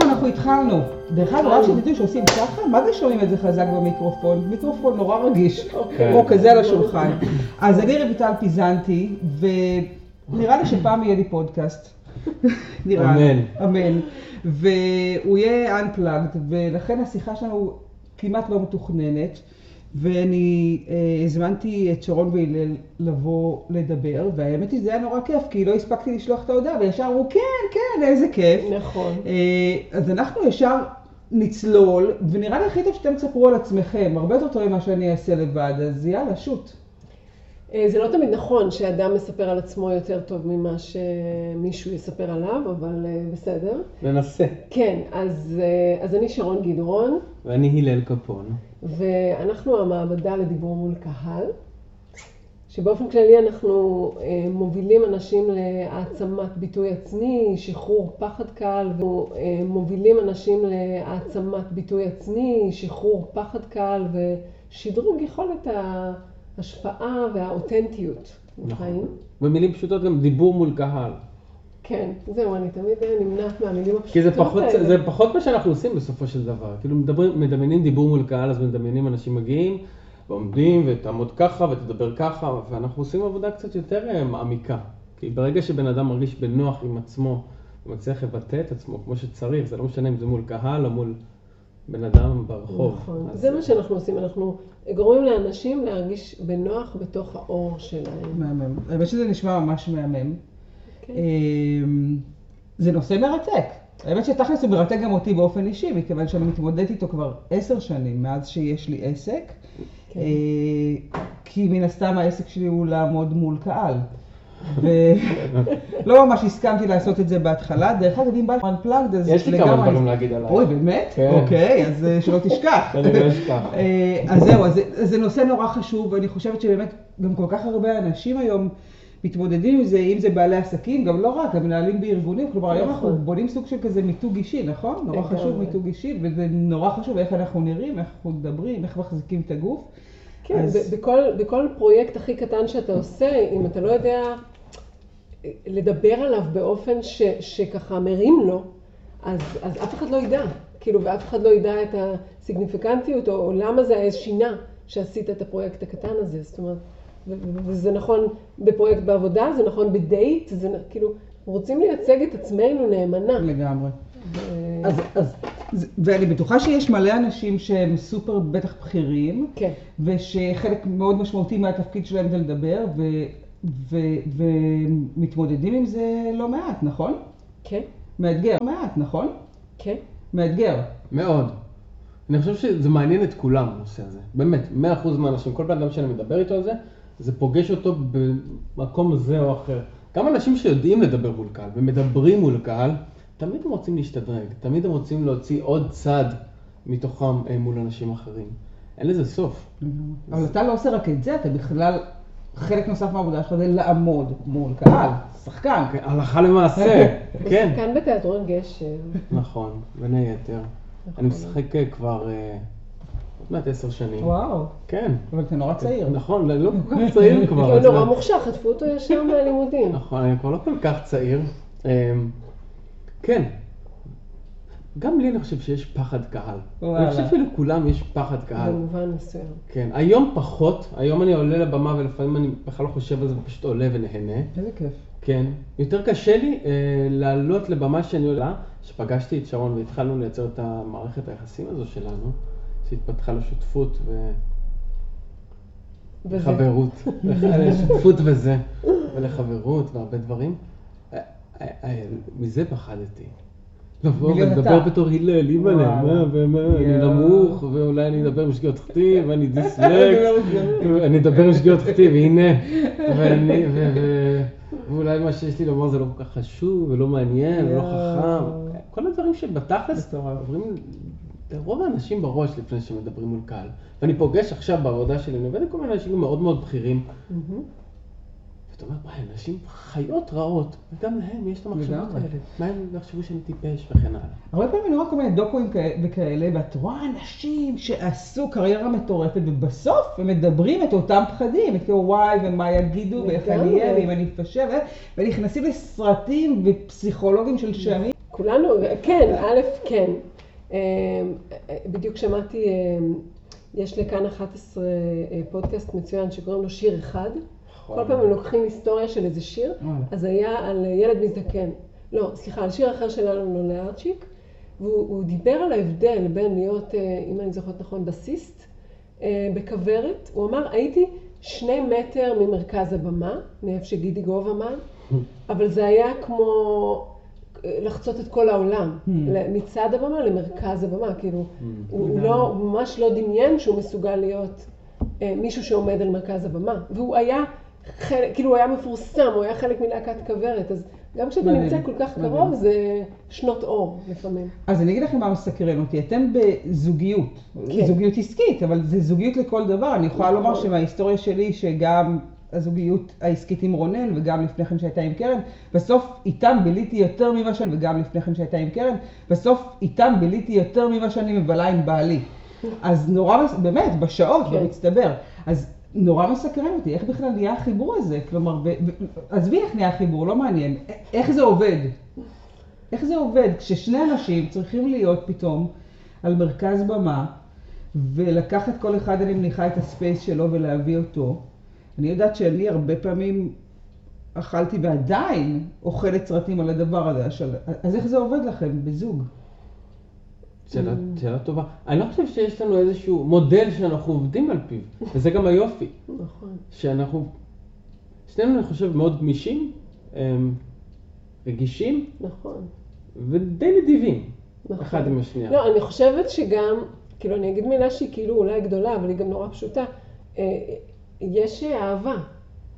שוב אנחנו התחלנו. דרך אגב, רק שתדעו שעושים ככה, מה זה שומעים את זה חזק במיקרופון? מיקרופון נורא רגיש, אוקיי. או כזה על השולחן. אז אני רויטל פיזנטי, ונראה לי שפעם יהיה לי פודקאסט. נראה לי. אמן. אמן. והוא יהיה Unplugged, ולכן השיחה שלנו כמעט לא מתוכננת. ואני אה, הזמנתי את שרון והלל לבוא לדבר, והאמת היא זה היה נורא כיף, כי לא הספקתי לשלוח את ההודעה, וישר אמרו, כן, כן, איזה כיף. נכון. אה, אז אנחנו ישר נצלול, ונראה לי הכי טוב שאתם תספרו על עצמכם, הרבה יותר טוב ממה שאני אעשה לבד, אז יאללה, שוט. אה, זה לא תמיד נכון שאדם מספר על עצמו יותר טוב ממה שמישהו יספר עליו, אבל אה, בסדר. ננסה. כן, אז, אה, אז אני שרון גדרון, ואני הלל קפון. ואנחנו המעבדה לדיבור מול קהל, שבאופן כללי אנחנו אה, מובילים אנשים להעצמת ביטוי עצמי, שחרור פחד קל, ומובילים אנשים להעצמת ביטוי עצמי, שחרור פחד קל ושדרוג יכולת ההשפעה והאותנטיות בחיים. במילים פשוטות גם דיבור מול קהל. כן, זהו, אני תמיד אה, נמנעת מהמילים הפשוטות כי זה פחות, האלה. זה פחות מה שאנחנו עושים בסופו של דבר. כאילו מדברים, מדמיינים דיבור מול קהל, אז מדמיינים אנשים מגיעים ועומדים ותעמוד ככה ותדבר ככה, ואנחנו עושים עבודה קצת יותר אה, מעמיקה. כי ברגע שבן אדם מרגיש בנוח עם עצמו, הוא מצליח לבטא את עצמו כמו שצריך, זה לא משנה אם זה מול קהל או מול בן אדם ברחוב. נכון, אז- זה מה שאנחנו עושים, אנחנו גורמים לאנשים להרגיש בנוח בתוך האור שלהם. מהמם. האמת שזה נשמע ממש מהמם. כן. אמ, זה נושא מרתק. האמת שתכלס הוא מרתק גם אותי באופן אישי, מכיוון שאני מתמודדת איתו כבר עשר שנים, מאז שיש לי עסק. כן. אה, כי מן הסתם העסק שלי הוא לעמוד מול קהל. ולא ממש הסכמתי לעשות את זה בהתחלה. דרך אגב, אם בא לך unplugged, אז יש לי כמה דברים להגיד עליי. אוי, באמת? כן. אוקיי, אז אה, שלא תשכח. אני לא אשכח. אה, אז זהו, אז זה- זה נושא נורא חשוב, ואני חושבת שבאמת גם כל כך הרבה אנשים היום מתמודדים עם זה, אם זה בעלי עסקים, גם לא רק, גם מנהלים בארגונים, כלומר היום נכון. אנחנו בונים סוג של כזה מיתוג אישי, נכון? נורא. חשוב מיתוג אישי, וזה נורא חשוב איך אנחנו נראים, איך אנחנו מדברים, איך מחזיקים את הגוף. כן, אז- בכל, בכל פרויקט הכי קטן שאתה עושה, אם אתה לא יודע לדבר עליו באופן ש, שככה מרים לו, אז, אז אף אחד לא ידע. כאילו, ואף אחד לא ידע את הסיגניפיקנטיות, או, או למה זה היה שינה שעשית את הפרויקט הקטן הזה. זאת אומרת, וזה נכון בפרויקט בעבודה, זה נכון בדייט, זה כאילו, רוצים לייצג את עצמנו נאמנה. לגמרי. ו- אז, אז, ואני בטוחה שיש מלא אנשים שהם סופר בטח בכירים, כן, ושחלק מאוד משמעותי מהתפקיד שלהם זה לדבר, ו, ו, ומתמודדים עם זה לא מעט, נכון? כן, מאתגר. לא מעט, נכון? כן. מאתגר. מאוד. אני חושב שזה מעניין את כולם, הנושא הזה. באמת, 100% מהאנשים, כל בן אדם שאני מדבר איתו על זה, זה פוגש אותו במקום זה או אחר. גם אנשים שיודעים לדבר מול קהל ומדברים מול קהל, תמיד הם רוצים להשתדרג, תמיד הם רוצים להוציא עוד צד מתוכם אה, מול אנשים אחרים. אין לזה סוף. אבל אתה לא עושה רק את זה, אתה בכלל, חלק נוסף מהעבודה שלך זה לעמוד מול קהל, שחקן. כן, הלכה למעשה, כן. כאן בתיאטרון גשם. נכון, בין היתר. אני משחק אה, כבר אה, עוד מעט עשר שנים. וואו, כן. אבל אתה נורא צעיר. נכון, לא כל כך צעיר כבר. כי הוא נורא לא- מוכשר, חטפו אותו ישר מהלימודים. נכון, אני כבר לא כל כך צעיר. אמ, כן. גם לי אני חושב שיש פחד קהל. וואלה. אני חושב שלכולם יש פחד קהל. במובן מסוים. כן. היום פחות, היום אני עולה לבמה ולפעמים אני בכלל לא חושב על זה ופשוט עולה ונהנה. איזה כיף. כן. יותר קשה לי אה, לעלות לבמה שאני עולה, שפגשתי את שרון והתחלנו לייצר את המערכת היחסים הזו שלנו, שהתפתחה לשותפות ו... וזה. לחברות, לשותפות וזה, ולחברות והרבה דברים. אה, אה, אה, מזה פחדתי. לבוא ולדבר. בתור הלל, אימא'לה, וואו. מה ומה, אני. נמוך, ואולי אני אדבר עם שגיאות כתיב, ואני דיסלקט, אני אדבר עם שגיאות כתיב, הנה, ואני, ואולי מה שיש לי לומר זה לא כל כך חשוב, ולא מעניין, ולא. חכם. כל הדברים שבתכלס. עוברים לרוב האנשים בראש לפני שמדברים מול קהל. ואני פוגש עכשיו בעבודה שלי, אני עובד עם כל מיני אנשים מאוד מאוד בכירים. ואתה אומר, וואי, אנשים חיות רעות, וגם להם יש את המחשבות. האלה. מה הם יחשבו שאני טיפש וכן הלאה. הרבה פעמים אני רואה כל מיני דוקואים כאלה- וכאלה, ואת רואה אנשים שעשו קריירה מטורפת, ובסוף הם מדברים את אותם פחדים, את כאילו וואי, ומה יגידו, ואיך אני. אהיה, ואם אני ו- ונכנסים לסרטים ופסיכולוגים של שנים. כולנו, כן, א', כן. אה, בדיוק שמעתי, אה, יש לכאן 11 אה, פודקאסט מצוין שקוראים לו שיר אחד. כל פעם הם לוקחים היסטוריה של איזה שיר, וואלה. אז היה על ילד מזדקן. לא, סליחה, על שיר אחר של אלון לארצ'יק, והוא הוא דיבר על ההבדל בין להיות, אה, אם אני זוכרת נכון, בסיסט אה, בכוורת. הוא אמר, הייתי שני מטר ממרכז הבמה, מאיפה שגידי גוב עמד, אבל זה היה כמו אה, לחצות את כל העולם, Hmm. מצד הבמה למרכז הבמה, כאילו, הוא לגמרי. לא, הוא ממש לא דמיין שהוא מסוגל להיות אה, מישהו שעומד על מרכז הבמה, והוא היה חלק, כאילו הוא היה מפורסם, הוא היה חלק מלהקת כוורת, אז גם כשאתה נמצא כל כך מדהים. קרוב זה שנות אור לפעמים. אז אני אגיד לכם מה מסקרן אותי, אתם בזוגיות, כן. זוגיות עסקית, אבל זה זוגיות לכל דבר, אני יכולה נכון. לומר שמההיסטוריה שלי, שגם הזוגיות העסקית עם רונן, וגם לפני כן שהייתה עם קרן, בסוף איתם ביליתי יותר ממה שאני, וגם לפני כן שהייתה עם קרן, בסוף איתם ביליתי יותר ממה שאני מבלה עם בעלי. אז נורא, באמת, בשעות, כן. במצטבר. אז נורא מסקרן אותי, איך בכלל נהיה החיבור הזה? כלומר, עזבי איך נהיה החיבור, לא מעניין. איך זה עובד? איך זה עובד כששני אנשים צריכים להיות פתאום על מרכז במה ולקחת כל אחד, אני מניחה, את הספייס שלו ולהביא אותו? אני יודעת שאני הרבה פעמים אכלתי ועדיין אוכלת סרטים על הדבר הזה. אז- אז איך זה עובד לכם בזוג? שאלה, שאלה טובה. אני לא חושב שיש לנו איזשהו מודל שאנחנו עובדים על פיו, וזה גם היופי, נכון. שאנחנו, שנינו אני חושב מאוד גמישים, אמ, רגישים נכון. ודי נדיבים, נכון. אחד עם השנייה. לא, אני חושבת שגם, כאילו, אני אגיד מילה שהיא כאילו אולי גדולה, אבל היא גם נורא פשוטה. אה, יש אהבה,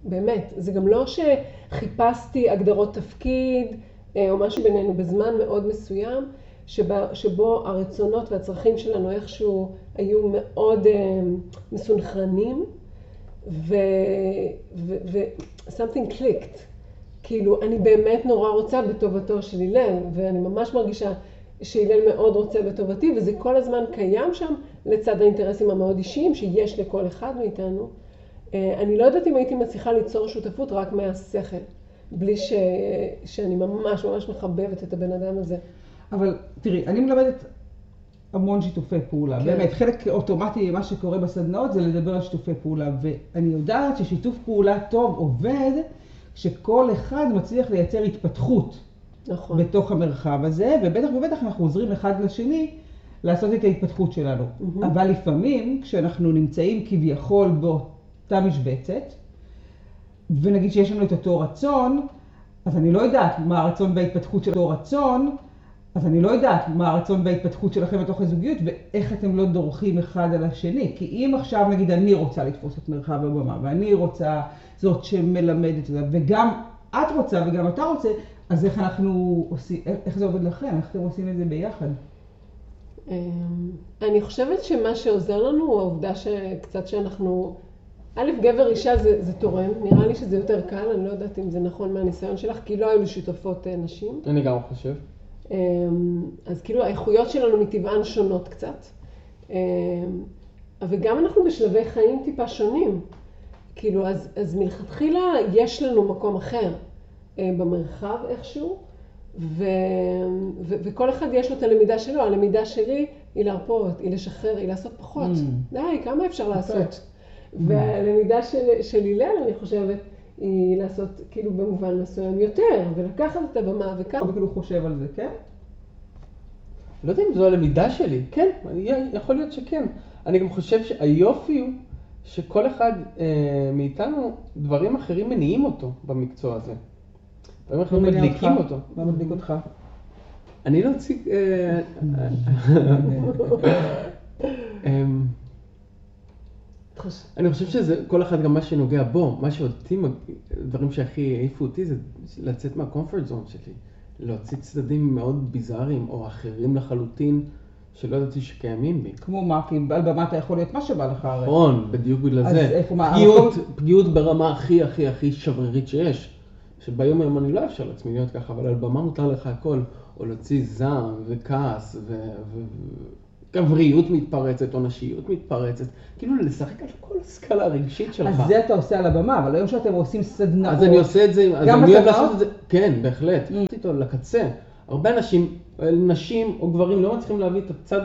באמת. זה גם לא שחיפשתי הגדרות תפקיד אה, או משהו בינינו בזמן מאוד מסוים, שבה, שבו הרצונות והצרכים שלנו איכשהו היו מאוד אה, מסונכרנים, ו... ו... ו... something clicked. כאילו, אני באמת נורא רוצה בטובתו של הלל, ואני ממש מרגישה שהלל מאוד רוצה בטובתי, וזה כל הזמן קיים שם, לצד האינטרסים המאוד אישיים שיש לכל אחד מאיתנו. אה, אני לא יודעת אם הייתי מצליחה ליצור שותפות רק מהשכל, בלי ש... שאני ממש ממש מחבבת את הבן אדם הזה. אבל תראי, אני מלמדת המון שיתופי פעולה. כן. באמת, חלק אוטומטי ממה שקורה בסדנאות זה לדבר על שיתופי פעולה. ואני יודעת ששיתוף פעולה טוב עובד כשכל אחד מצליח לייצר התפתחות נכון. בתוך המרחב הזה, ובטח ובטח אנחנו עוזרים אחד לשני לעשות את ההתפתחות שלנו. מהמם. אבל לפעמים, כשאנחנו נמצאים כביכול באותה משבצת, ונגיד שיש לנו את אותו רצון, אז אני לא יודעת מה הרצון וההתפתחות של אותו רצון, אז אני לא יודעת מה הרצון וההתפתחות שלכם בתוך הזוגיות, ואיך אתם לא דורכים אחד על השני. כי אם עכשיו נגיד אני רוצה לתפוס את מרחב הבמה, ואני רוצה זאת שמלמדת, אותה, וגם את רוצה וגם אתה רוצה, אז איך אנחנו עושים, איך- איך זה עובד לכם? איך אתם עושים את זה ביחד? אמ, אני חושבת שמה שעוזר לנו הוא העובדה שקצת שאנחנו, א', גבר אישה זה, זה תורם, נראה לי שזה יותר קל, אני לא יודעת אם זה נכון מהניסיון שלך, כי לא היו לי שותפות אה, נשים. אני גם חושב. אמ, אז כאילו האיכויות שלנו מטבען שונות קצת. אמ, וגם אנחנו בשלבי חיים טיפה שונים. כאילו, אז, אז מלכתחילה יש לנו מקום אחר אה, במרחב איכשהו, ו, ו, וכל אחד יש לו את הלמידה שלו. הלמידה שלי היא להרפות, היא לשחרר, היא לעשות פחות. Mm. די, כמה אפשר לעשות? והלמידה של, של הלל, אני חושבת, היא לעשות כאילו במובן מסוים יותר, ולקחת את הבמה וככה. הרבה כאילו חושב על זה, כן? לא יודע אם זו הלמידה שלי, כן, אני- יכול להיות שכן. אני גם חושב שהיופי הוא שכל אחד אה, מאיתנו, דברים אחרים מניעים אותו במקצוע הזה. דברים אחרים מניע מדליקים אותך? אותו. מה מדליק אותך? אני לא אציג... אני חושב שזה כל אחד גם מה שנוגע בו, מה שאותי, דברים שהכי העיפו אותי זה לצאת מהקומפורט זון שלי, להוציא צדדים מאוד ביזאריים או אחרים לחלוטין שלא ידעתי שקיימים בי. כמו מה, כי על במה אתה יכול להיות מה שבא לך הרי. נכון, בדיוק בגלל אז זה. איפה, מה, פגיעות, המקום- פגיעות ברמה הכי הכי הכי שברירית שיש. שביום היום אני לא אאפשר לעצמי להיות ככה, אבל על במה מותר לך הכל, או להוציא זעם וכעס ו- וגבריות מתפרצת, או נשיות מתפרצת, כאילו לשחק על כל הסקאלה הרגשית שלך. אז זה אתה עושה על הבמה, אבל היום שאתם עושים סדנאות. אז אני עושה את זה, אז אני אוהב? לעשות את זה, כן, בהחלט. Mm. עשיתי אותו לקצה, הרבה אנשים, נשים או גברים לא מצליחים להביא את הצד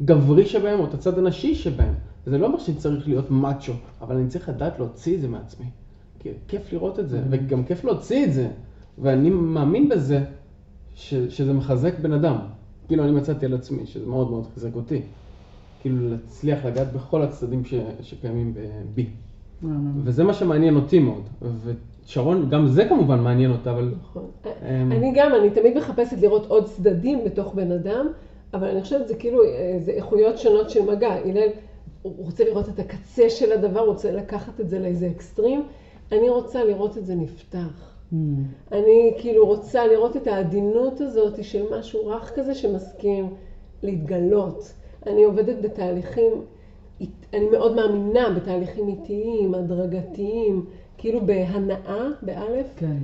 הגברי שבהם או את הצד הנשי שבהם. זה לא אומר שצריך להיות מאצ'ו, אבל אני צריך לדעת להוציא את זה מעצמי. כי כיף לראות את זה, וגם כיף להוציא את זה. ואני מאמין בזה, ש, שזה מחזק בן אדם. כאילו אני מצאתי על עצמי, שזה מאוד מאוד חיזק אותי. כאילו להצליח לגעת בכל הצדדים ש, שקיימים בי. וזה מה שמעניין אותי מאוד. ושרון, גם זה כמובן מעניין אותה, אבל... נכון. אני גם, אני תמיד מחפשת לראות עוד צדדים בתוך בן אדם, אבל אני חושבת שזה כאילו, אה, זה איכויות שונות של מגע. הלל, הוא רוצה לראות את הקצה של הדבר, הוא רוצה לקחת את זה לאיזה אקסטרים. אני רוצה לראות את זה נפתח. Mm. אני כאילו רוצה לראות את העדינות הזאת של משהו רך כזה שמסכים להתגלות. אני עובדת בתהליכים, אני מאוד מאמינה בתהליכים איטיים, הדרגתיים, כאילו בהנאה, באלף, כן.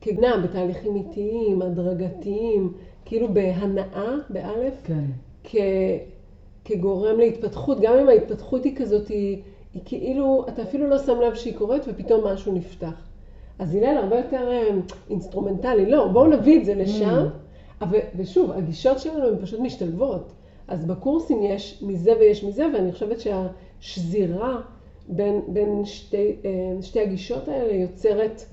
כגנה בתהליכים איטיים, הדרגתיים, כאילו בהנאה, באלף, כן. כ, כגורם להתפתחות, גם אם ההתפתחות היא כזאת, היא, היא כאילו, אתה אפילו לא שם לב שהיא קורית ופתאום משהו נפתח. אז הלל הרבה יותר אה, אינסטרומנטלי, לא, בואו נביא את זה לשם. Mm. אבל, ושוב, הגישות שלנו הן פשוט משתלבות. אז בקורסים יש מזה ויש מזה, ואני חושבת שהשזירה בין, בין שתי, אה, שתי הגישות האלה יוצרת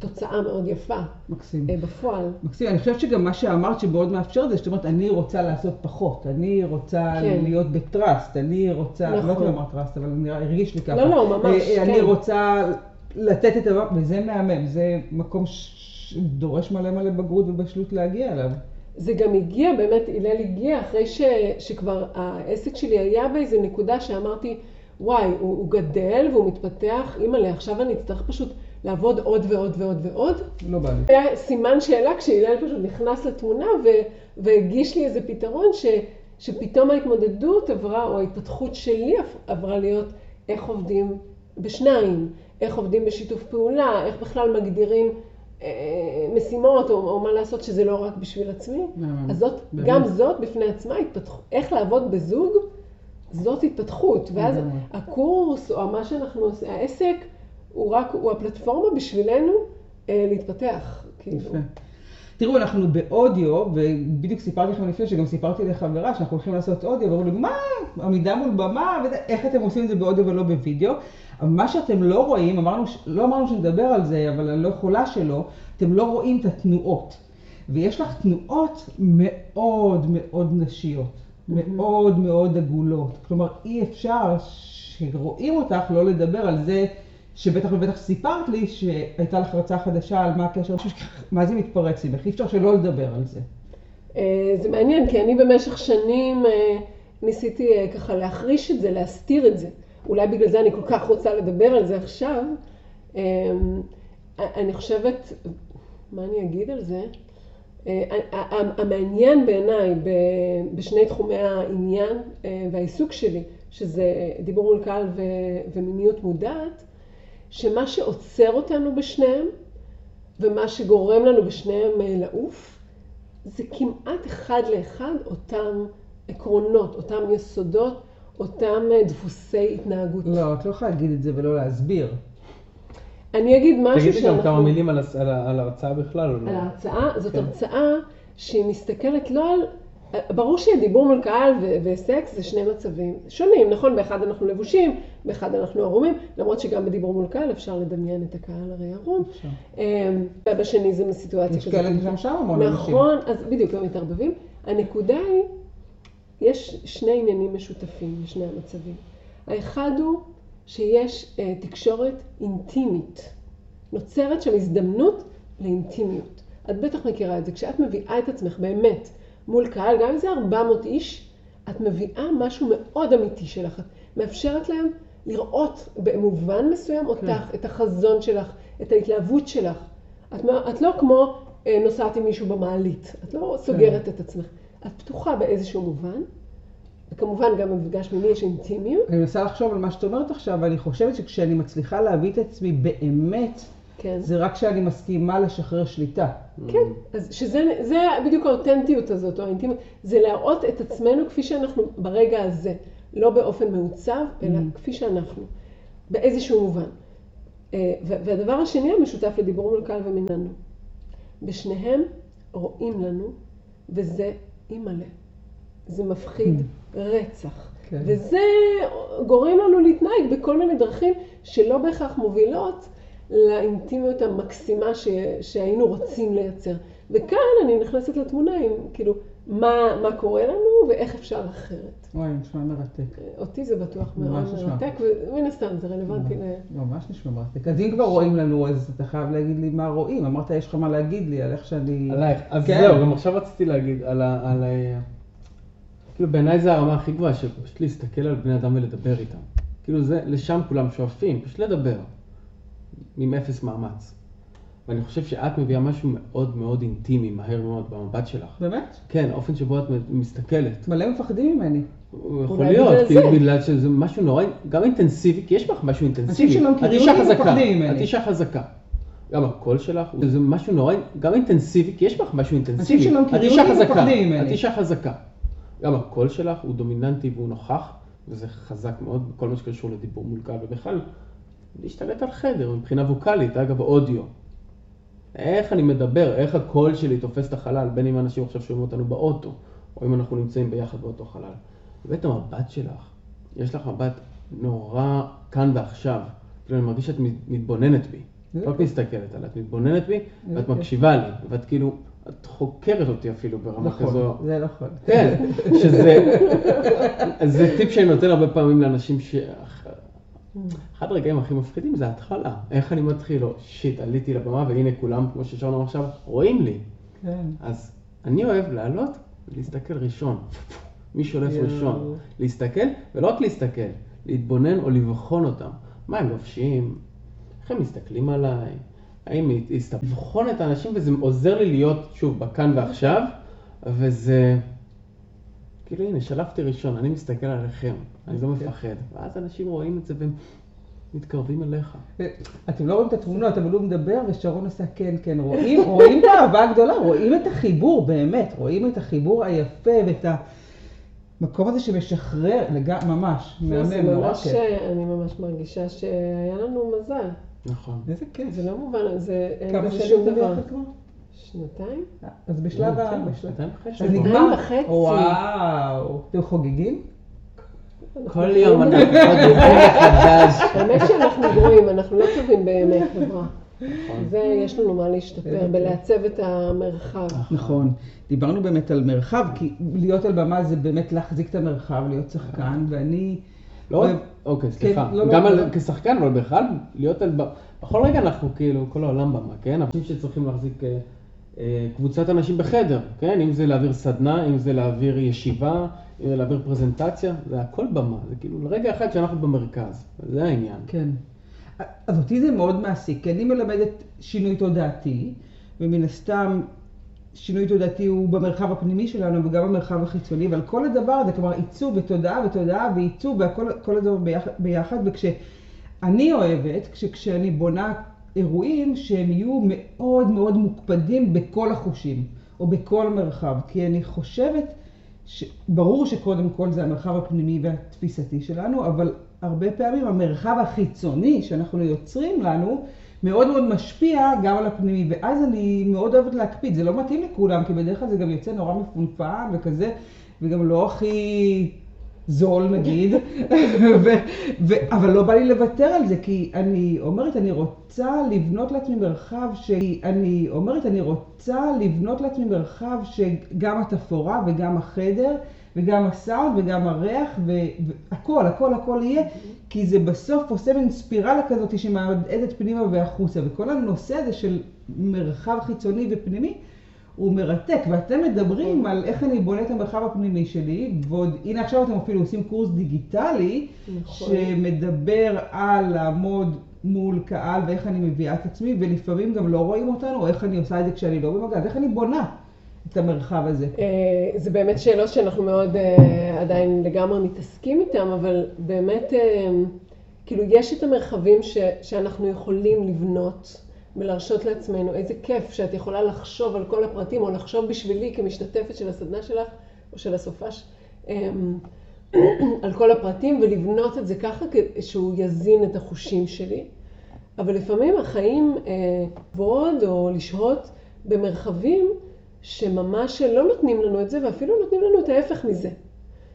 תוצאה מאוד יפה. מקסים. אה, בפועל. מקסים. אני חושבת שגם מה שאמרת שמאוד מאפשר זה, זאת אומרת, אני רוצה לעשות פחות, אני רוצה כן. להיות ב trust, אני רוצה, נכון. לא יודעת אם אמרת trust, אבל נראה, הרגיש לי ככה. לא, לא, ממש, כן. אני רוצה לתת את הדבר, וזה מהמם, זה מקום שדורש מלא מלא בגרות ובשלות להגיע אליו. זה גם הגיע, באמת, הלל הגיע אחרי ש, שכבר העסק שלי היה באיזה נקודה שאמרתי, וואי, הוא, הוא גדל והוא מתפתח, אימא'לה, עכשיו אני אצטרך פשוט לעבוד עוד ועוד ועוד ועוד. לא בא לי. היה סימן שאלה כשהלל פשוט נכנס לתמונה ו, והגיש לי איזה פתרון ש, שפתאום ההתמודדות עברה, או ההתפתחות שלי עברה להיות איך עובדים בשניים, איך עובדים בשיתוף פעולה, איך בכלל מגדירים אה, משימות או, או מה לעשות שזה לא רק בשביל עצמי. אז זאת, גם זאת בפני עצמה התפתחות, איך לעבוד בזוג, זאת התפתחות. ואז הקורס או מה שאנחנו עושים, העסק, הוא רק, הוא הפלטפורמה בשבילנו אה, להתפתח. כאילו. יפה. תראו, אנחנו באודיו, ובדיוק סיפרתי לכם לפני שגם סיפרתי לחברה שאנחנו הולכים לעשות אודיו, ואמרו לי, מה, עמידה מול במה, איך אתם עושים את זה באודיו ולא בווידאו? מה שאתם לא רואים, אמרנו, לא אמרנו שנדבר על זה, אבל אני לא יכולה שלא, אתם לא רואים את התנועות. ויש לך תנועות מאוד מאוד נשיות, מאוד מאוד עגולות. כלומר, אי אפשר שרואים אותך לא לדבר על זה שבטח ובטח סיפרת לי שהייתה לך רצה חדשה על מה הקשר, מה זה מתפרץ לי, אי אפשר שלא לדבר על זה. אה, זה מעניין, כי אני במשך שנים אה, ניסיתי אה, ככה להחריש את זה, להסתיר את זה. אולי בגלל זה אני כל כך רוצה לדבר על זה עכשיו. אני חושבת, מה אני אגיד על זה? המעניין בעיניי בשני תחומי העניין והעיסוק שלי, שזה דיבור מול קהל ומיניות מודעת, שמה שעוצר אותנו בשניהם, ומה שגורם לנו בשניהם אה, לעוף, זה כמעט אחד לאחד אותם עקרונות, אותם יסודות, אותם אה, דפוסי התנהגות. לא, את לא יכולה להגיד את זה ולא להסביר. אני אגיד משהו שאנחנו... תגידי גם כמה מילים על, על ההרצאה בכלל. על ההרצאה, זאת כן. הרצאה שהיא מסתכלת לא על ברור שדיבור מול קהל וסקס זה שני מצבים שונים, נכון? באחד אנחנו לבושים, באחד אנחנו ערומים, למרות שגם בדיבור מול קהל אפשר לדמיין את הקהל הרי ערום. אמ, ובשני זה מסיטואציה כזאת. יש כאלה גם שם המון אנשים. נכון, אז בדיוק, הם מתערבבים. הנקודה היא, יש שני עניינים משותפים לשני המצבים. האחד הוא שיש אה, תקשורת אינטימית. נוצרת שם הזדמנות לאינטימיות. את בטח מכירה את זה. כשאת מביאה את עצמך באמת מול קהל, גם אם זה 400 איש, את מביאה משהו מאוד אמיתי שלך. את מאפשרת להם לראות במובן מסוים אותך, כן. את החזון שלך, את ההתלהבות שלך. את, את לא כמו אה, נוסעת עם מישהו במעלית, את לא סוגרת כן. את עצמך. את פתוחה באיזשהו מובן, וכמובן גם במפגש מיני יש אינטימיות. אני מנסה לחשוב על מה שאת אומרת עכשיו, ואני חושבת שכשאני מצליחה להביא את עצמי באמת כן. זה רק כשאני מסכימה לשחרר שליטה. כן, אז שזה בדיוק האותנטיות הזאת, או האינטימיות, זה להראות את עצמנו כפי שאנחנו ברגע הזה, לא באופן מעוצב, אלא mm. כפי שאנחנו, באיזשהו מובן. אה, והדבר השני המשותף לדיבור מול קהל ומננו, בשניהם רואים לנו, וזה אימא'לה. זה מפחיד רצח. כן. וזה גורם לנו להתנהג בכל מיני דרכים שלא בהכרח מובילות לאינטימיות המקסימה ש... שהיינו רוצים לייצר. וכאן אני נכנסת לתמונה עם, כאילו, מה, מה קורה לנו ואיך אפשר אחרת. וואי, נשמע מרתק. אותי זה בטוח מאוד. מרתק, ומן הסתם זה רלוונטי ל... ממש נשמע מרתק. אז אם כבר רואים לנו, אז אתה חייב להגיד לי מה רואים. אמרת, יש לך מה להגיד לי על איך שאני... עלייך. אז כן. זהו, גם עכשיו רציתי להגיד על ה... על ה... כאילו בעיניי זה הרמה הכי גבוהה, שפשוט להסתכל על בני אדם ולדבר איתם. כאילו זה, לשם כולם שואפים, פשוט לדבר. עם אפס מאמץ. ואני חושב שאת מביאה משהו מאוד מאוד אינטימי, מהר מאוד, במבט שלך. באמת? כן, האופן שבו את מסתכלת. מלא מפחדים ממני. יכול להיות, זה. בגלל שזה משהו נורא, גם אינטנסיבי, כי יש בך משהו אינטנסיבי. שלא את מכירים אותי מפחדים ממני. את אישה חזקה. גם הקול שלך, זה משהו נורא, גם אינטנסיבי, כי יש בך משהו אינטנסיבי. שלא את מכירים אותי מפחדים ממני. את אישה חזקה. גם הקול שלך הוא דומיננטי והוא נוכח, וזה חזק מאוד בכל מה שקשור לדיבור מול קהל, ובכלל, להשתלט על חדר מבחינה ווקאלית, אגב, אודיו. איך אני מדבר, איך הקול שלי תופס את החלל, בין אם אנשים עכשיו שומעים אותנו באוטו, או אם אנחנו נמצאים ביחד באותו חלל. ואת המבט שלך, יש לך מבט נורא כאן ועכשיו. כאילו, אני מרגיש שאת מתבוננת בי. לא רק נכון. מסתכלת עליי, את מתבוננת בי, ואת נכון. מקשיבה לי, ואת כאילו, את חוקרת אותי אפילו ברמה כזו. נכון, זה נכון. כן, שזה זה טיפ שאני נותן הרבה פעמים לאנשים ש... אחד הרגעים הכי מפחידים זה ההתחלה. איך אני מתחיל? או שיט, עליתי לבמה והנה כולם, כמו ששאלנו עכשיו, רואים לי. כן. אז אני אוהב לעלות ולהסתכל ראשון. מי שולף. ראשון. להסתכל, ולא רק להסתכל, להתבונן או לבחון אותם. מה הם לובשים? איך הם מסתכלים עליי? האם לבחון את האנשים וזה עוזר לי להיות, שוב, בכאן ועכשיו, וזה... כאילו, הנה, שלפתי ראשון, אני מסתכל עליכם, אני לא כן. מפחד. ואז אנשים רואים את זה והם מתקרבים אליך. אתם לא רואים את התמונות, אבל הוא מדבר ושרון עושה כן, כן, רואים, רואים את האהבה הגדולה, רואים את החיבור, באמת, רואים את החיבור היפה ואת המקום הזה שמשחרר, לג... ממש, מהמם, נורא ממש, כיף. אני ממש מרגישה שהיה לנו מזל. נכון. איזה כיף. זה לא מובן, זה אין כמה בזה שנים. ביחד כבר? שנתיים? אז בשלב ה... כן, בשלב- שנתיים וחצי. אז שנתיים נגמר. וחצי. וואו. אתם חוגגים? כל יום אנחנו חוגגים מחדש. האמת שאנחנו גרועים, אנחנו לא טובים באמת, חברה. נכון. זה, יש לנו מה להשתפר. בלעצב את המרחב. נכון. דיברנו באמת על מרחב, כי להיות על במה זה באמת להחזיק את המרחב, להיות שחקן, ואני... לא רק, אוקיי, סליחה. לא, לא, גם לא. כשחקן, אבל בכלל, להיות על... ב- בכל רגע אנחנו כאילו, כל העולם במה, כן? אנשים שצריכים להחזיק אה, אה, קבוצת אנשים בחדר, כן? אם זה להעביר סדנה, אם זה להעביר ישיבה, אם זה להעביר פרזנטציה, זה הכל במה. זה כאילו לרגע אחד שאנחנו במרכז, זה העניין. כן. אז אותי זה מאוד מעסיק, כי אני מלמדת שינוי תודעתי, ומן הסתם שינוי תודעתי הוא במרחב הפנימי שלנו וגם במרחב החיצוני, אבל כל הדבר הזה, כלומר עיצוב ותודעה ותודעה ועיצוב והכל כל הדבר ביחד, ביחד וכשאני אוהבת, כשכשאני בונה אירועים שהם יהיו מאוד מאוד מוקפדים בכל החושים, או בכל מרחב, כי אני חושבת ש... ברור שקודם כל זה המרחב הפנימי והתפיסתי שלנו, אבל הרבה פעמים המרחב החיצוני שאנחנו יוצרים לנו מאוד מאוד משפיע גם על הפנימי, ואז אני מאוד אוהבת להקפיד, זה לא מתאים לכולם, כי בדרך כלל זה גם יוצא נורא מפונפן וכזה, וגם לא הכי זול נגיד, ו, ו, אבל לא בא לי לוותר על זה, כי אני אומרת, אני רוצה לבנות לעצמי מרחב. אני אומרת, אני רוצה לבנות לעצמי מרחב שגם התפאורה וגם החדר וגם הסאונד וגם הריח והכל, הכל, הכל יהיה, כי זה בסוף עושה מין ספירלה כזאת שמעדדת פנימה והחוצה, וכל הנושא הזה של מרחב חיצוני ופנימי, הוא מרתק, ואתם מדברים על איך אני בונה את המרחב הפנימי שלי, ועוד, הנה עכשיו אתם אפילו עושים קורס דיגיטלי, נכון. שמדבר על לעמוד מול קהל ואיך אני מביאה את עצמי, ולפעמים גם לא רואים אותנו, או איך אני עושה את זה כשאני לא במגע, אז איך אני בונה את המרחב הזה. אה, זה באמת שאלות שאנחנו מאוד אה, עדיין לגמרי מתעסקים איתן, אבל באמת, אה, כאילו, יש את המרחבים ש, שאנחנו יכולים לבנות ולהרשות לעצמנו. איזה כיף שאת יכולה לחשוב על כל הפרטים, או לחשוב בשבילי כמשתתפת של הסדנה שלך, או של הסופש, אה, על כל הפרטים, ולבנות את זה ככה שהוא יזין את החושים שלי. אבל לפעמים החיים, אה, לעבוד או לשהות במרחבים, שממש לא נותנים לנו את זה, ואפילו נותנים לנו את ההפך מזה.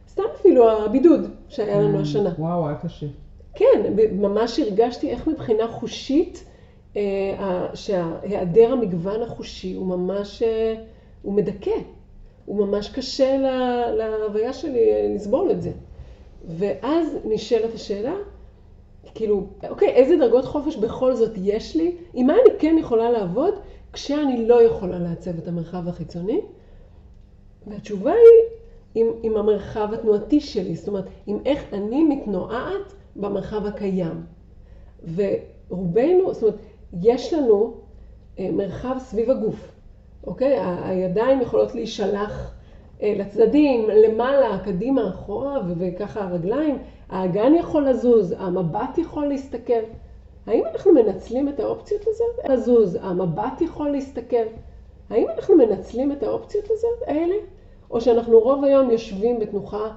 סתם אפילו הבידוד שהיה לנו השנה. וואו, היה קשה. כן, ממש הרגשתי איך מבחינה חושית, שהיעדר המגוון החושי הוא ממש, אה, הוא מדכא. הוא ממש קשה להוויה שלי אה, לסבול את זה. ואז נשאלת השאלה, כאילו, אוקיי, איזה דרגות חופש בכל זאת יש לי? עם מה אני כן יכולה לעבוד כשאני לא יכולה לעצב את המרחב החיצוני? והתשובה היא עם, עם המרחב התנועתי שלי, זאת אומרת, עם איך אני מתנועעת במרחב הקיים. ורובנו, זאת אומרת, יש לנו אה, מרחב סביב הגוף, אוקיי? הידיים יכולות להישלח אה, לצדדים, למעלה, קדימה, אחורה, וככה הרגליים. האגן יכול לזוז, המבט יכול להסתכל. האם אנחנו מנצלים את האופציות הזאת? לזוז, המבט יכול להסתכל. האם אנחנו מנצלים את האופציות הזאת, האלה? או שאנחנו רוב היום יושבים בתנוחה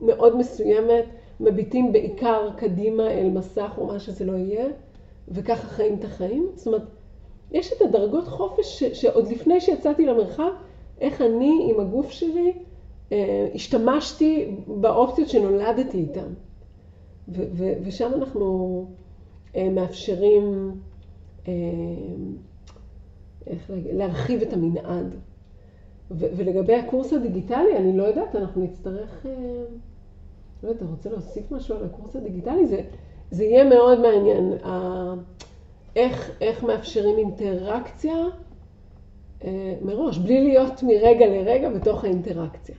מאוד מסוימת, מביטים בעיקר קדימה אל מסך או מה שזה לא יהיה, וככה חיים את החיים? זאת אומרת, יש את הדרגות חופש ש, שעוד לפני שיצאתי למרחב, איך אני עם הגוף שלי אה, השתמשתי באופציות שנולדתי איתן. ושם אנחנו אה, מאפשרים אה, איך להגיד, להרחיב את המנעד. ולגבי הקורס הדיגיטלי, אני לא יודעת, אנחנו נצטרך... אה, לא יודעת, אתה רוצה להוסיף משהו על הקורס הדיגיטלי? זה, זה יהיה מאוד מעניין. איך, איך מאפשרים אינטראקציה אה, מראש, בלי להיות מרגע לרגע בתוך האינטראקציה.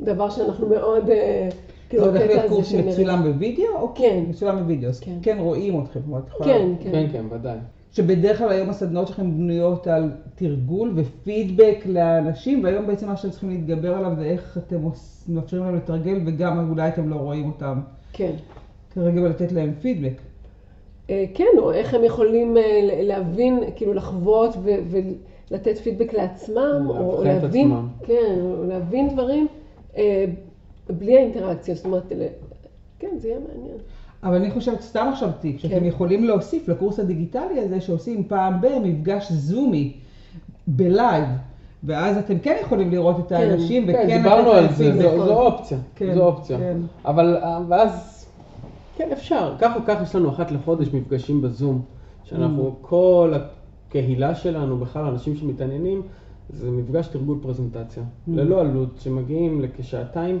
דבר שאנחנו מאוד... אה, זה הולך להיות קורס מצולם בווידאו? או כן. מצולם בווידאו, אז כן. כן רואים אתכם. כן, כן. כן, כן, ודאי. שבדרך כלל היום הסדנאות שלכם בנויות על תרגול ופידבק לאנשים, והיום בעצם מה שאתם צריכים להתגבר עליו זה איך אתם מאפשרים להם לתרגל, וגם אולי אתם לא רואים אותם כן. כרגע ולתת להם פידבק. אה, כן, או איך הם יכולים אה, להבין, כאילו לחוות ו- ולתת פידבק לעצמם, או להבין, עצמם. כן, או להבין דברים אה, בלי האינטראקציה, זאת אומרת, כן, זה יהיה מעניין. אבל אני חושבת, סתם עכשיו טיפ, שאתם כן. יכולים להוסיף לקורס הדיגיטלי הזה, שעושים פעם במפגש זומי, בלייב, ואז אתם כן יכולים לראות את האנשים, כן, וכן דיברנו לתת על זה. זו זו אופציה. כן, זו אופציה. כן. אבל ואז, כן אפשר. כך או כך יש לנו אחת לחודש מפגשים בזום, שאנחנו, Mm. כל הקהילה שלנו, בכלל אנשים שמתעניינים, זה מפגש תרגול פרזנטציה. Mm. ללא עלות, שמגיעים לכשעתיים,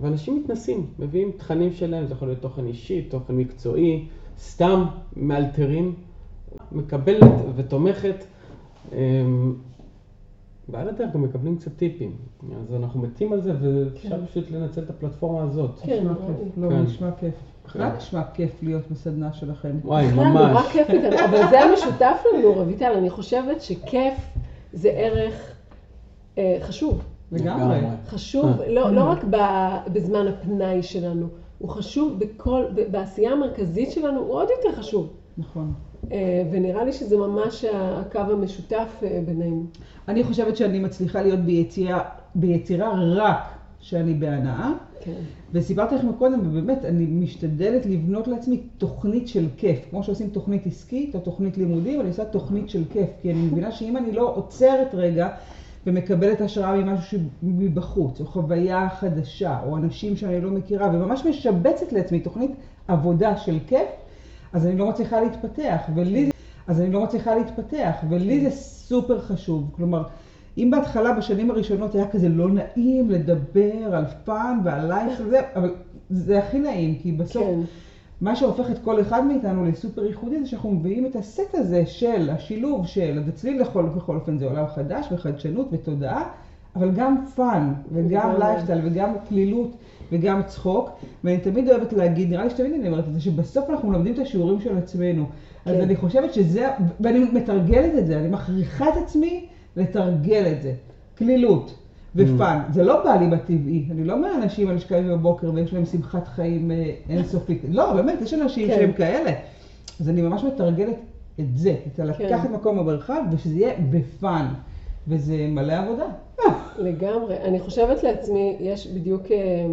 ואנשים מתנסים, מביאים תכנים שלהם, זה יכול להיות תוכן אישי, תוכן מקצועי, סתם מאלתרים, מקבלת ותומכת. אמ, ועל הדרך גם מקבלים קצת טיפים. אז אנחנו מתים על זה, ואפשר פשוט לנצל את הפלטפורמה הזאת. כן, נשמע. לא, כן. נשמע כיף. בכלל נשמע כיף להיות בסדנה שלכם. וואי, בכלל נורא ממש. כיף איתנו, אבל זה המשותף לנו, רויטל, אני חושבת שכיף זה ערך אה, חשוב. לגמרי. חשוב, אה. לא, לא רק ב- בזמן הפנאי שלנו, הוא חשוב בכל, בעשייה המרכזית שלנו, הוא עוד יותר חשוב. נכון. אה, ונראה לי שזה ממש הקו המשותף אה, בינינו. אני חושבת שאני מצליחה להיות ביצירה, ביצירה רק כשאני בהנאה. כן. וסיפרתי לכם קודם, ובאמת, אני משתדלת לבנות לעצמי תוכנית של כיף. כמו שעושים תוכנית עסקית או תוכנית לימודים, אני עושה תוכנית של כיף. כי אני מבינה שאם אני לא עוצרת רגע ומקבלת השראה ממשהו מבחוץ, או חוויה חדשה, או אנשים שאני לא מכירה, וממש משבצת לעצמי תוכנית עבודה של כיף, אז אני לא מצליחה להתפתח. ולי, אז אני לא מצליחה להתפתח, ולי זה סופר חשוב. כלומר, אם בהתחלה, בשנים הראשונות, היה כזה לא נעים לדבר על fun ועל life וזה, אבל זה הכי נעים, כי בסוף, כן. מה שהופך את כל אחד מאיתנו לסופר ייחודי, זה שאנחנו מביאים את הסט הזה של השילוב של, אז אצלי לכל, בכל אופן זה עולם חדש וחדשנות ותודעה, אבל גם fun, וגם. לייפסטייל, וגם כלילות, וגם צחוק. ואני תמיד אוהבת להגיד, נראה לי שתמיד אני אומרת את זה, שבסוף אנחנו מלמדים את השיעורים של עצמנו. אז כן. אני חושבת שזה, ואני מתרגלת את זה, אני מכריחה את עצמי לתרגל את זה. כלילות ופאן. זה לא בא לי בטבעי. אני לא מהאנשים האלה שקמים בבוקר ויש להם שמחת חיים אה, אינסופית. לא, באמת, יש אנשים כן. שהם כאלה. אז אני ממש מתרגלת את זה, את כן. לקחת מקום במרחב ושזה יהיה בפאן. וזה מלא עבודה. לגמרי. אני חושבת לעצמי, יש בדיוק, אה,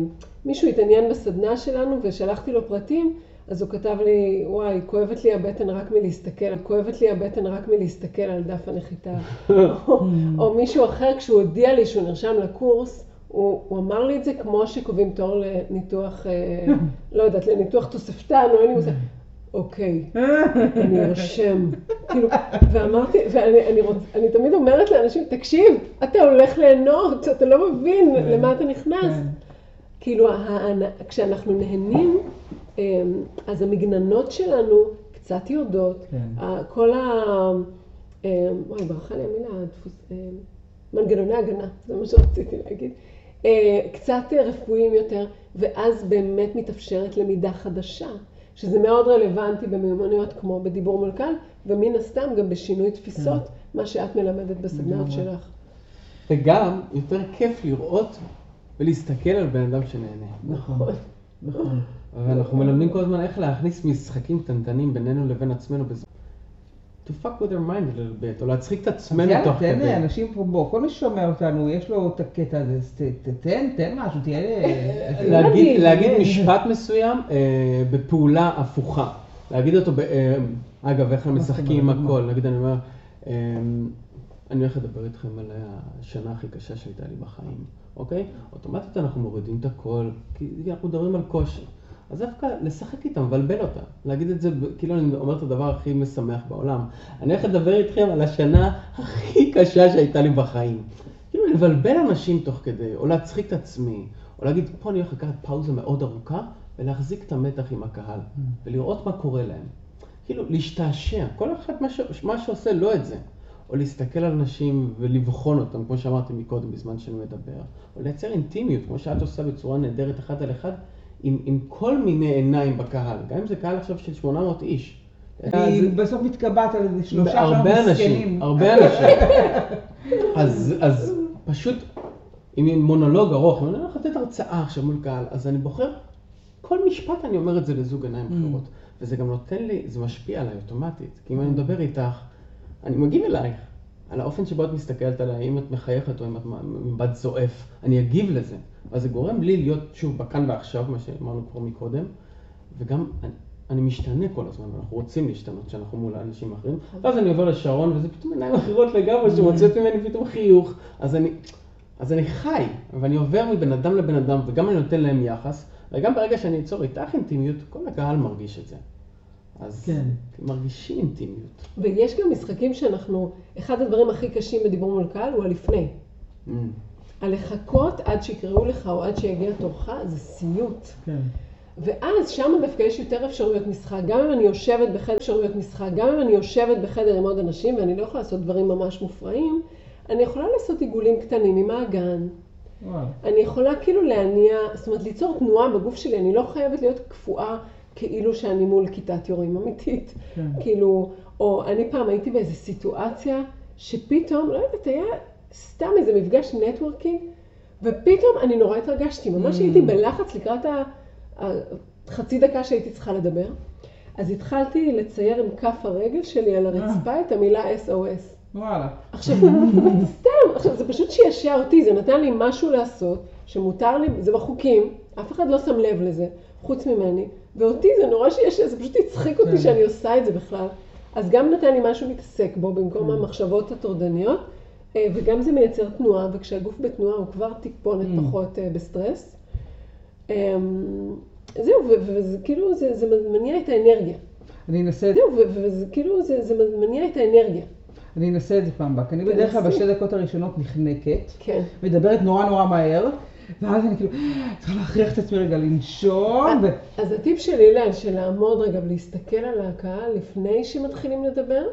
מישהו התעניין בסדנה שלנו ושלחתי לו פרטים, אז הוא כתב לי, וואי, כואבת לי הבטן רק מלהסתכל, כואבת לי הבטן רק מלהסתכל על דף הנחיתה. או, או מישהו אחר, כשהוא הודיע לי שהוא נרשם לקורס, הוא, הוא אמר לי את זה כמו שקובעים תור לניתוח, אה, לא יודעת, לניתוח תוספתן, או אין לי מושג. אוקיי, אני ארשם. כאילו, ואמרתי, ואני אני רוצ, אני תמיד אומרת לאנשים, תקשיב, אתה הולך ליהנות, אתה לא מבין כן, למה אתה נכנס. כן. כאילו, כשאנחנו נהנים, אז המגננות שלנו קצת יורדות. כן. כל ה... אמ, וואי, ברכה לי המילה, הדפוס... אמ, מנגנוני הגנה, זה מה שרציתי להגיד. אה, קצת רפואיים יותר, ואז באמת מתאפשרת למידה חדשה, שזה מאוד רלוונטי במיומנויות כמו בדיבור מול קהל, ומן הסתם גם בשינוי תפיסות, מה שאת מלמדת בסדנאות. שלך. וגם יותר כיף לראות ולהסתכל על בן אדם שנהנה. נכון, נכון. ואנחנו מלמדים כל הזמן איך להכניס משחקים קטנטנים בינינו לבין עצמנו בזמן. to fuck with their mind a little bit, או להצחיק את עצמנו תוך תן כדי. אנשים פה, בוא, כל מי ששומע אותנו, יש לו את הקטע הזה, תן, תן משהו, תהיה... להגיד, מדהים. להגיד משפט מסוים אה, בפעולה הפוכה. להגיד אותו, אה, אגב, איך הם משחקים עם? הכל. נגיד, אני אומר, אה, אני הולך לדבר איתכם על השנה הכי קשה שהייתה לי בחיים, אוקיי? אוטומטית אנחנו מורידים את הכל, כי אנחנו מדברים על קושי. אז דווקא לשחק איתם, לבלבל אותם. להגיד את זה, כאילו אני אומר את הדבר הכי משמח בעולם. אני הולך לדבר איתכם על השנה הכי קשה שהייתה לי בחיים. כאילו לבלבל אנשים תוך כדי, או להצחיק את עצמי, או להגיד, פה אני הולך לקחת פאוזה מאוד ארוכה, ולהחזיק את המתח עם הקהל, ולראות מה קורה להם. כאילו, להשתעשע, כל אחד מה, ש... מה שעושה לא את זה. או להסתכל על אנשים ולבחון אותם, כמו שאמרתי מקודם בזמן שאני מדבר. או לייצר אינטימיות, כמו שאת עושה בצורה נהדרת אחד על אחד, עם, עם כל מיני עיניים בקהל. גם אם זה קהל עכשיו של 800 איש. היא בסוף מתקבעת על איזה שלושה שאנחנו הרבה אנשים, מסכנים. הרבה אנשים. אז, אז פשוט, אם עם מונולוג ארוך, אם אני הולך לתת הרצאה עכשיו מול קהל, אז אני בוחר, כל משפט אני אומר את זה לזוג עיניים Mm. אחרות. וזה גם נותן לי, זה משפיע עליי אוטומטית. כי אם אני מדבר איתך, אני מגיב אלייך. על האופן שבו את מסתכלת עליי, אם את מחייכת או אם את מבט זועף, אני אגיב לזה. אז זה גורם לי להיות שוב בכאן ועכשיו, מה שאמרנו כבר מקודם, וגם אני, אני משתנה כל הזמן, ואנחנו רוצים להשתנות כשאנחנו מול אנשים אחרים. ואז אני עובר לשרון, וזה פתאום עיניים אחרות לגמרי, שמוצאות ממני פתאום חיוך. אז אני, אז אני חי, ואני עובר מבן אדם לבן אדם, וגם אני נותן להם יחס, וגם ברגע שאני אצור איתך אינטימיות, כל הקהל מרגיש את זה. אז כן. מרגישים אינטימיות. ויש גם משחקים שאנחנו, אחד הדברים הכי קשים בדיבור מול קהל הוא הלפני. Mm. הלחכות עד שיקראו לך או עד שיגיע תורך זה סיוט. כן. ואז שם דווקא יש יותר אפשרויות משחק. גם אם אני יושבת בחדר אפשרויות משחק, גם אם אני יושבת בחדר עם עוד אנשים ואני לא יכולה לעשות דברים ממש מופרעים, אני יכולה לעשות עיגולים קטנים עם האגן. וואו. אני יכולה כאילו להניע, זאת אומרת ליצור תנועה בגוף שלי, אני לא חייבת להיות קפואה כאילו שאני מול כיתת יורים אמיתית. כן. כאילו, או אני פעם הייתי באיזו סיטואציה שפתאום, לא יודעת, היה סתם איזה מפגש נטוורקינג, ופתאום אני נורא התרגשתי, ממש Mm. הייתי בלחץ לקראת החצי דקה שהייתי צריכה לדבר. אז התחלתי לצייר עם כף הרגל שלי על הרצפה את המילה SOS. וואלה. עכשיו, סתם, עכשיו זה פשוט שישע אותי, זה נתן לי משהו לעשות, שמותר לי, זה בחוקים, אף אחד לא שם לב לזה, חוץ ממני, ואותי זה נורא שישע, זה פשוט הצחיק אותי כן. שאני עושה את זה בכלל. אז גם נתן לי משהו להתעסק בו במקום כן. המחשבות הטורדניות, אה, וגם זה מייצר תנועה, וכשהגוף בתנועה הוא כבר טיפונת Mm. פחות אה, בסטרס. אמ, זהו, וזה כאילו, זה זה מניע את האנרגיה. אני אנסה זהו, וזה כאילו, זה זה מניע את האנרגיה. אני אנסה את זה פעם הבאה, כי אני בדרך כלל. בשתי דקות הראשונות נחנקת, כן. מדברת נורא נורא מהר, ואז אני כאילו, צריכה להכריח את עצמי רגע לנשום, ו... אז הטיפ שלי לאן, של לעמוד רגע ולהסתכל על הקהל לפני שמתחילים לדבר,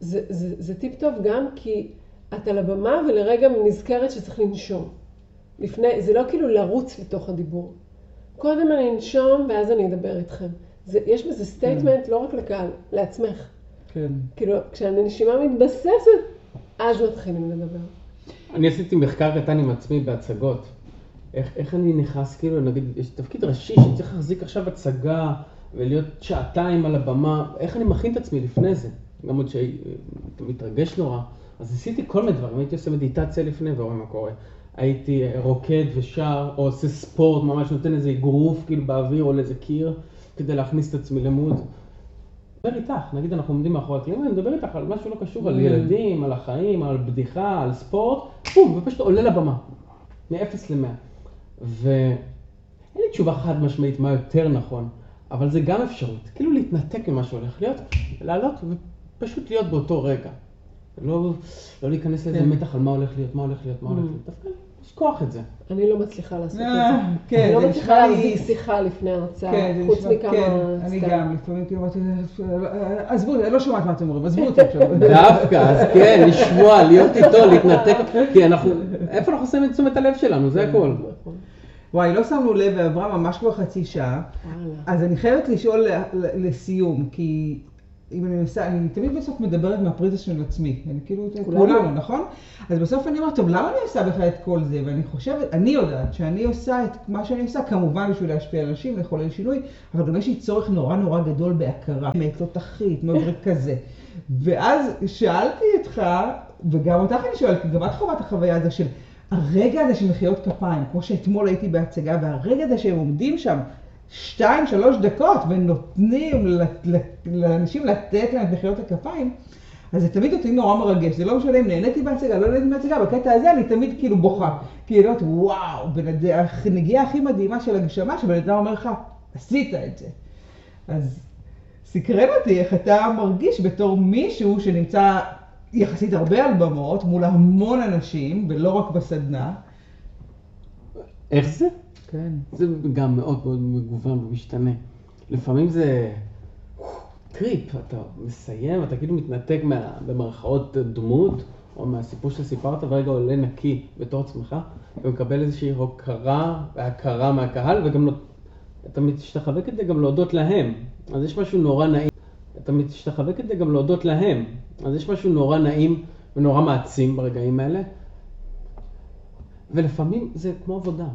זה, זה, זה טיפ טוב גם כי את על הבמה ולרגע נזכרת שצריך לנשום. לפני, זה לא כאילו לרוץ לתוך הדיבור. קודם אני אנשום ואז אני אדבר איתכם. זה, יש בזה statement לא רק לקהל, לעצמך. כן. כאילו, כשהנשימה מתבססת, אז מתחילים לדבר. אני עשיתי מחקר קטן עם עצמי בהצגות. איך, איך אני נכנס, כאילו, נגיד, יש תפקיד ראשי שצריך להחזיק עכשיו הצגה ולהיות שעתיים על הבמה, איך אני מכין את עצמי לפני זה? גם עוד שהייתי מתרגש נורא. אז עשיתי כל מיני דברים, הייתי עושה מדיטציה לפני ורואה מה קורה. הייתי רוקד ושר, או עושה ספורט, ממש נותן איזה אגרוף כאילו באוויר או לאיזה קיר. כדי להכניס את עצמי למוד. מדבר איתך, נגיד אנחנו עומדים מאחורי הקלעים, אני מדבר איתך על משהו לא קשור, על Mm. ילדים, על החיים, על בדיחה, על ספורט, בום, ופשוט עולה לבמה, מ-0 ל-100. ואין לי תשובה חד משמעית מה יותר נכון, אבל זה גם אפשרות, כאילו להתנתק ממה שהולך להיות, לעלות ופשוט להיות באותו רגע. לא, לא להיכנס לאיזה כן. מתח על מה הולך להיות, מה הולך להיות, מה הולך Mm. להיות, דווקא לשכוח את זה. אני לא מצליחה לעשות את זה. אה, כן, אני לא זה מצליחה להחזיק שיחה לפני הרצאה, כן, זה חוץ מכמה... כן, אני. גם, לפעמים כאילו אמרתי, "אה, עזבו, אני לא שומעת מה אתם אומרים, עזבו אותי עכשיו. דווקא, אז כן, לשמוע, להיות איתו, להתנתק, כי אנחנו, איפה אנחנו שמים את תשומת הלב שלנו, זה הכל. נכון. וואי, לא שמנו לב, ועברה ממש כבר חצי שעה. אז אני חייבת לשאול ל- ל- לסיום, כי אם אני מנסה, אני תמיד בסוף מדברת מהפריזמה של עצמי, אני כאילו, כולנו. נכון? אז בסוף אני אומרת, טוב, למה אני עושה בכלל את כל זה? ואני חושבת, אני יודעת שאני עושה את מה שאני עושה, כמובן בשביל להשפיע על אנשים, לחולל שינוי, אבל גם יש לי צורך נורא נורא גדול בהכרה, באמת, לא תחית, מבריק כזה. ואז שאלתי אותך, וגם אותך אני שואלת, כי גם את חווה את החוויה הזו של הרגע הזה של מחיאות כפיים, כמו שאתמול הייתי בהצגה, והרגע הזה שהם עומדים שם שתיים, שלוש דקות ונותנים לאנשים לתת להם את מחיאות הכפיים, אז זה תמיד אותי נורא מרגש, זה לא משנה אם נהניתי בהצגה, לא נהניתי בהצגה, בקטע הזה אני תמיד כאילו בוכה. אומרת, וואו, אדם- הנגיעה הכי מדהימה של הגשמה, שבן אדם אומר לך, עשית את זה. אז סקרן אותי איך אתה מרגיש בתור מישהו שנמצא יחסית הרבה על במות, מול המון אנשים, ולא רק בסדנה. איך זה? כן. זה גם מאוד מאוד מגוון ומשתנה. לפעמים זה טריפ, אתה מסיים, אתה כאילו מתנתק מה, במרכאות דמות, או מהסיפור שסיפרת, ורגע עולה נקי בתור עצמך, ומקבל איזושהי הוקרה והכרה מהקהל, וגם לא, אתה משתחווה כדי גם להודות להם. אז יש משהו נורא נעים. אתה משתחווה כדי גם להודות להם. אז יש משהו נורא נעים ונורא מעצים ברגעים האלה. ולפעמים זה כמו עבודה.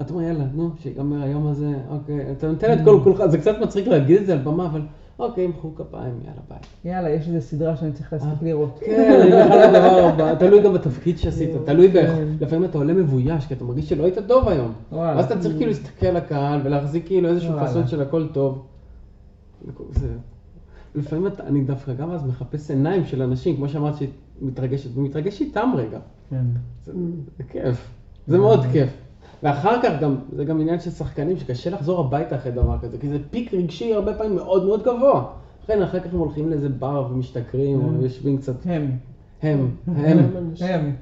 אתה אומר, יאללה, נו, שיגמר היום הזה, אוקיי. אתה נותן את כל כולך, זה קצת מצחיק להגיד את זה על במה, אבל אוקיי, מחאו כפיים, יאללה, ביי. יאללה, יש איזו סדרה שאני צריך להספיק לראות. כן, אני בכלל הדבר הבא, תלוי גם בתפקיד שעשית, תלוי באיך, כן. לפעמים אתה עולה מבויש, כי אתה מרגיש שלא היית טוב היום. ואז אתה צריך כאילו להסתכל לקהל ולהחזיק כאילו איזשהו. פאסון של הכל טוב. לפעמים אני דווקא גם אז מחפש עיניים של אנשים, כמו שאמרת שהיא מתרגשת, ומתרגש איתם רגע. כן. זה כיף, זה מאוד כיף. ואחר כך גם, זה גם עניין של שחקנים שקשה לחזור הביתה אחרי דבר כזה, כי זה פיק רגשי הרבה פעמים מאוד מאוד גבוה. לכן אחר כך הם הולכים לאיזה בר ומשתכרים, או יושבים קצת, הם. הם, הם, הם.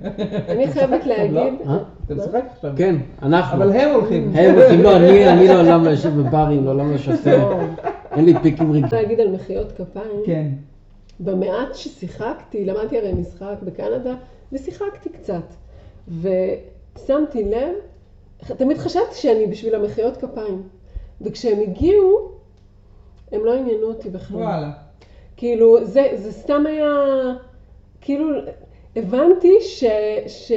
אני חייבת להגיד... אה? אתה משחק עכשיו. כן, אנחנו. אבל הם הולכים. הם הולכים, לא, אני, אני לעולם לא יושב בברים, לעולם לא שותה, אין לי פיקים אני רגשיים. רוצה להגיד על מחיאות כפיים, כן. במעט ששיחקתי, למדתי הרי משחק בקנדה, ושיחקתי קצת. ושמתי לב, תמיד חשבתי שאני בשביל המחיאות כפיים. וכשהם הגיעו, הם לא עניינו אותי בכלל. וואלה. כאילו, זה, זה סתם היה, כאילו, הבנתי ש, ש,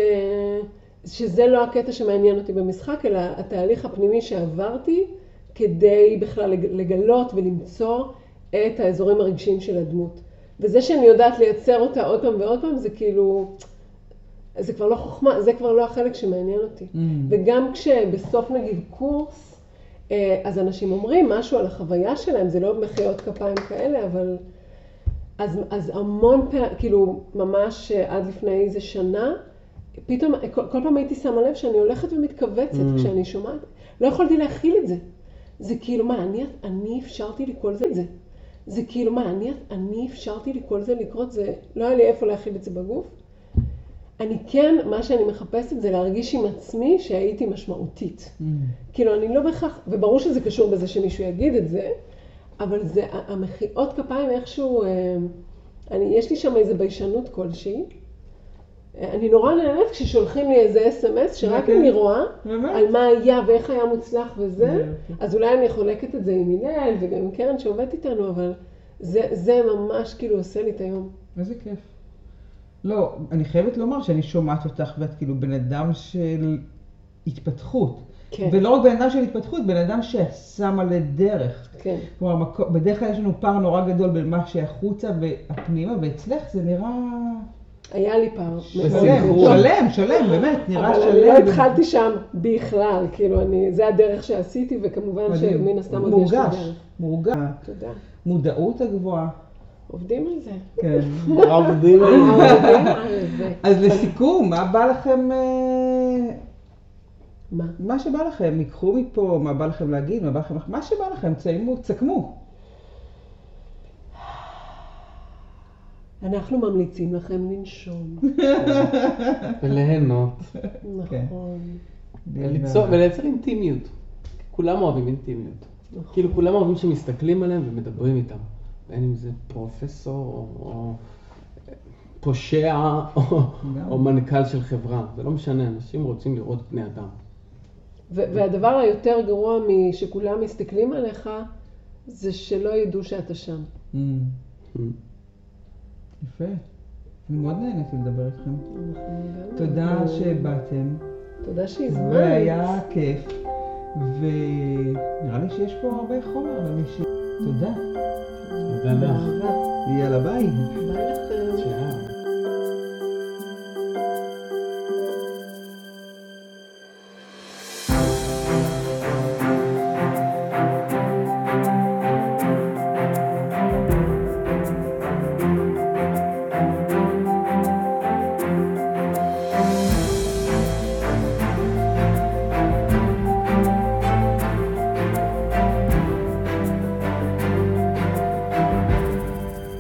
שזה לא הקטע שמעניין אותי במשחק, אלא התהליך הפנימי שעברתי כדי בכלל לג- לגלות ולמצוא את האזורים הרגשיים של הדמות. וזה שאני יודעת לייצר אותה עוד פעם ועוד פעם, זה כאילו, זה כבר לא חוכמה, זה כבר לא החלק שמעניין אותי. Mm. וגם כשבסוף נגיד קורס, אה, אז אנשים אומרים משהו על החוויה שלהם, זה לא מחיאות כפיים כאלה, אבל... אז, אז המון פעמים, כאילו, ממש אה, עד לפני איזה שנה, פתאום, כל, כל פעם הייתי שמה לב שאני הולכת ומתכווצת Mm. כשאני שומעת, לא יכולתי להכיל את זה. זה כאילו, מה, אני, אני אפשרתי כל זה? זה, זה כאילו, מה, אני, אני אפשרתי כל זה לקרות? זה, לא היה לי איפה להכיל את זה בגוף. אני כן, מה שאני מחפשת זה להרגיש עם עצמי שהייתי משמעותית. Mm. כאילו, אני לא בהכרח, וברור שזה קשור בזה שמישהו יגיד את זה, אבל זה, המחיאות כפיים איכשהו, אה, אני, יש לי שם איזו ביישנות כלשהי. אה, אני נורא נהנית כששולחים לי איזה אס.אם.אס, שרק אוקיי. אני רואה? על מה היה ואיך היה מוצלח וזה, אוקיי. אז אולי אני חולקת את זה עם הלל וגם עם קרן שעובדת איתנו, אבל זה, זה ממש כאילו עושה לי את היום. איזה כיף. לא, אני חייבת לומר שאני שומעת אותך ואת כאילו בן אדם של התפתחות. כן. ולא רק בן אדם של התפתחות, בן אדם שעשה מלא דרך. כן. כלומר, בדרך כלל יש לנו פער נורא גדול בין מה שהחוצה והפנימה, ואצלך זה נראה היה לי פעם. שלם. שלם, שלם, באמת, נראה אבל שלם. אני לא התחלתי שם בכלל, כאילו, אני, זה הדרך שעשיתי, וכמובן מדהים. שמן הסתם עוד יש לי מורגש, דרך. מורגש. תודה. מודעות הגבוהה. עובדים על זה. כן. עובדים על זה. עובדים על זה. אז לסיכום, מה בא לכם, אה, מה? מה שבא לכם, ייקחו מפה, מה בא לכם להגיד, מה בא לכם, מה שבא לכם, תסיימו, תסכמו. אנחנו ממליצים לכם לנשום. וליהנות. כן. נכון. וליצור- ולייצר אינטימיות. כולם אוהבים אינטימיות. כאילו כולם אוהבים שמסתכלים עליהם ומדברים איתם. בין אם זה פרופסור או, או פושע או. או מנכ"ל של חברה. זה לא משנה, אנשים רוצים לראות בני אדם. ו- והדבר היותר גרוע משכולם מסתכלים עליך, זה שלא ידעו שאתה שם. Mm, יפה. אני מאוד נהניתי לדבר איתכם. תודה שבאתם, תודה שהזמנת. והיה כיף, ונראה לי שיש פה הרבה חומר למי ש... תודה. תודה לך. יאללה ביי. ביי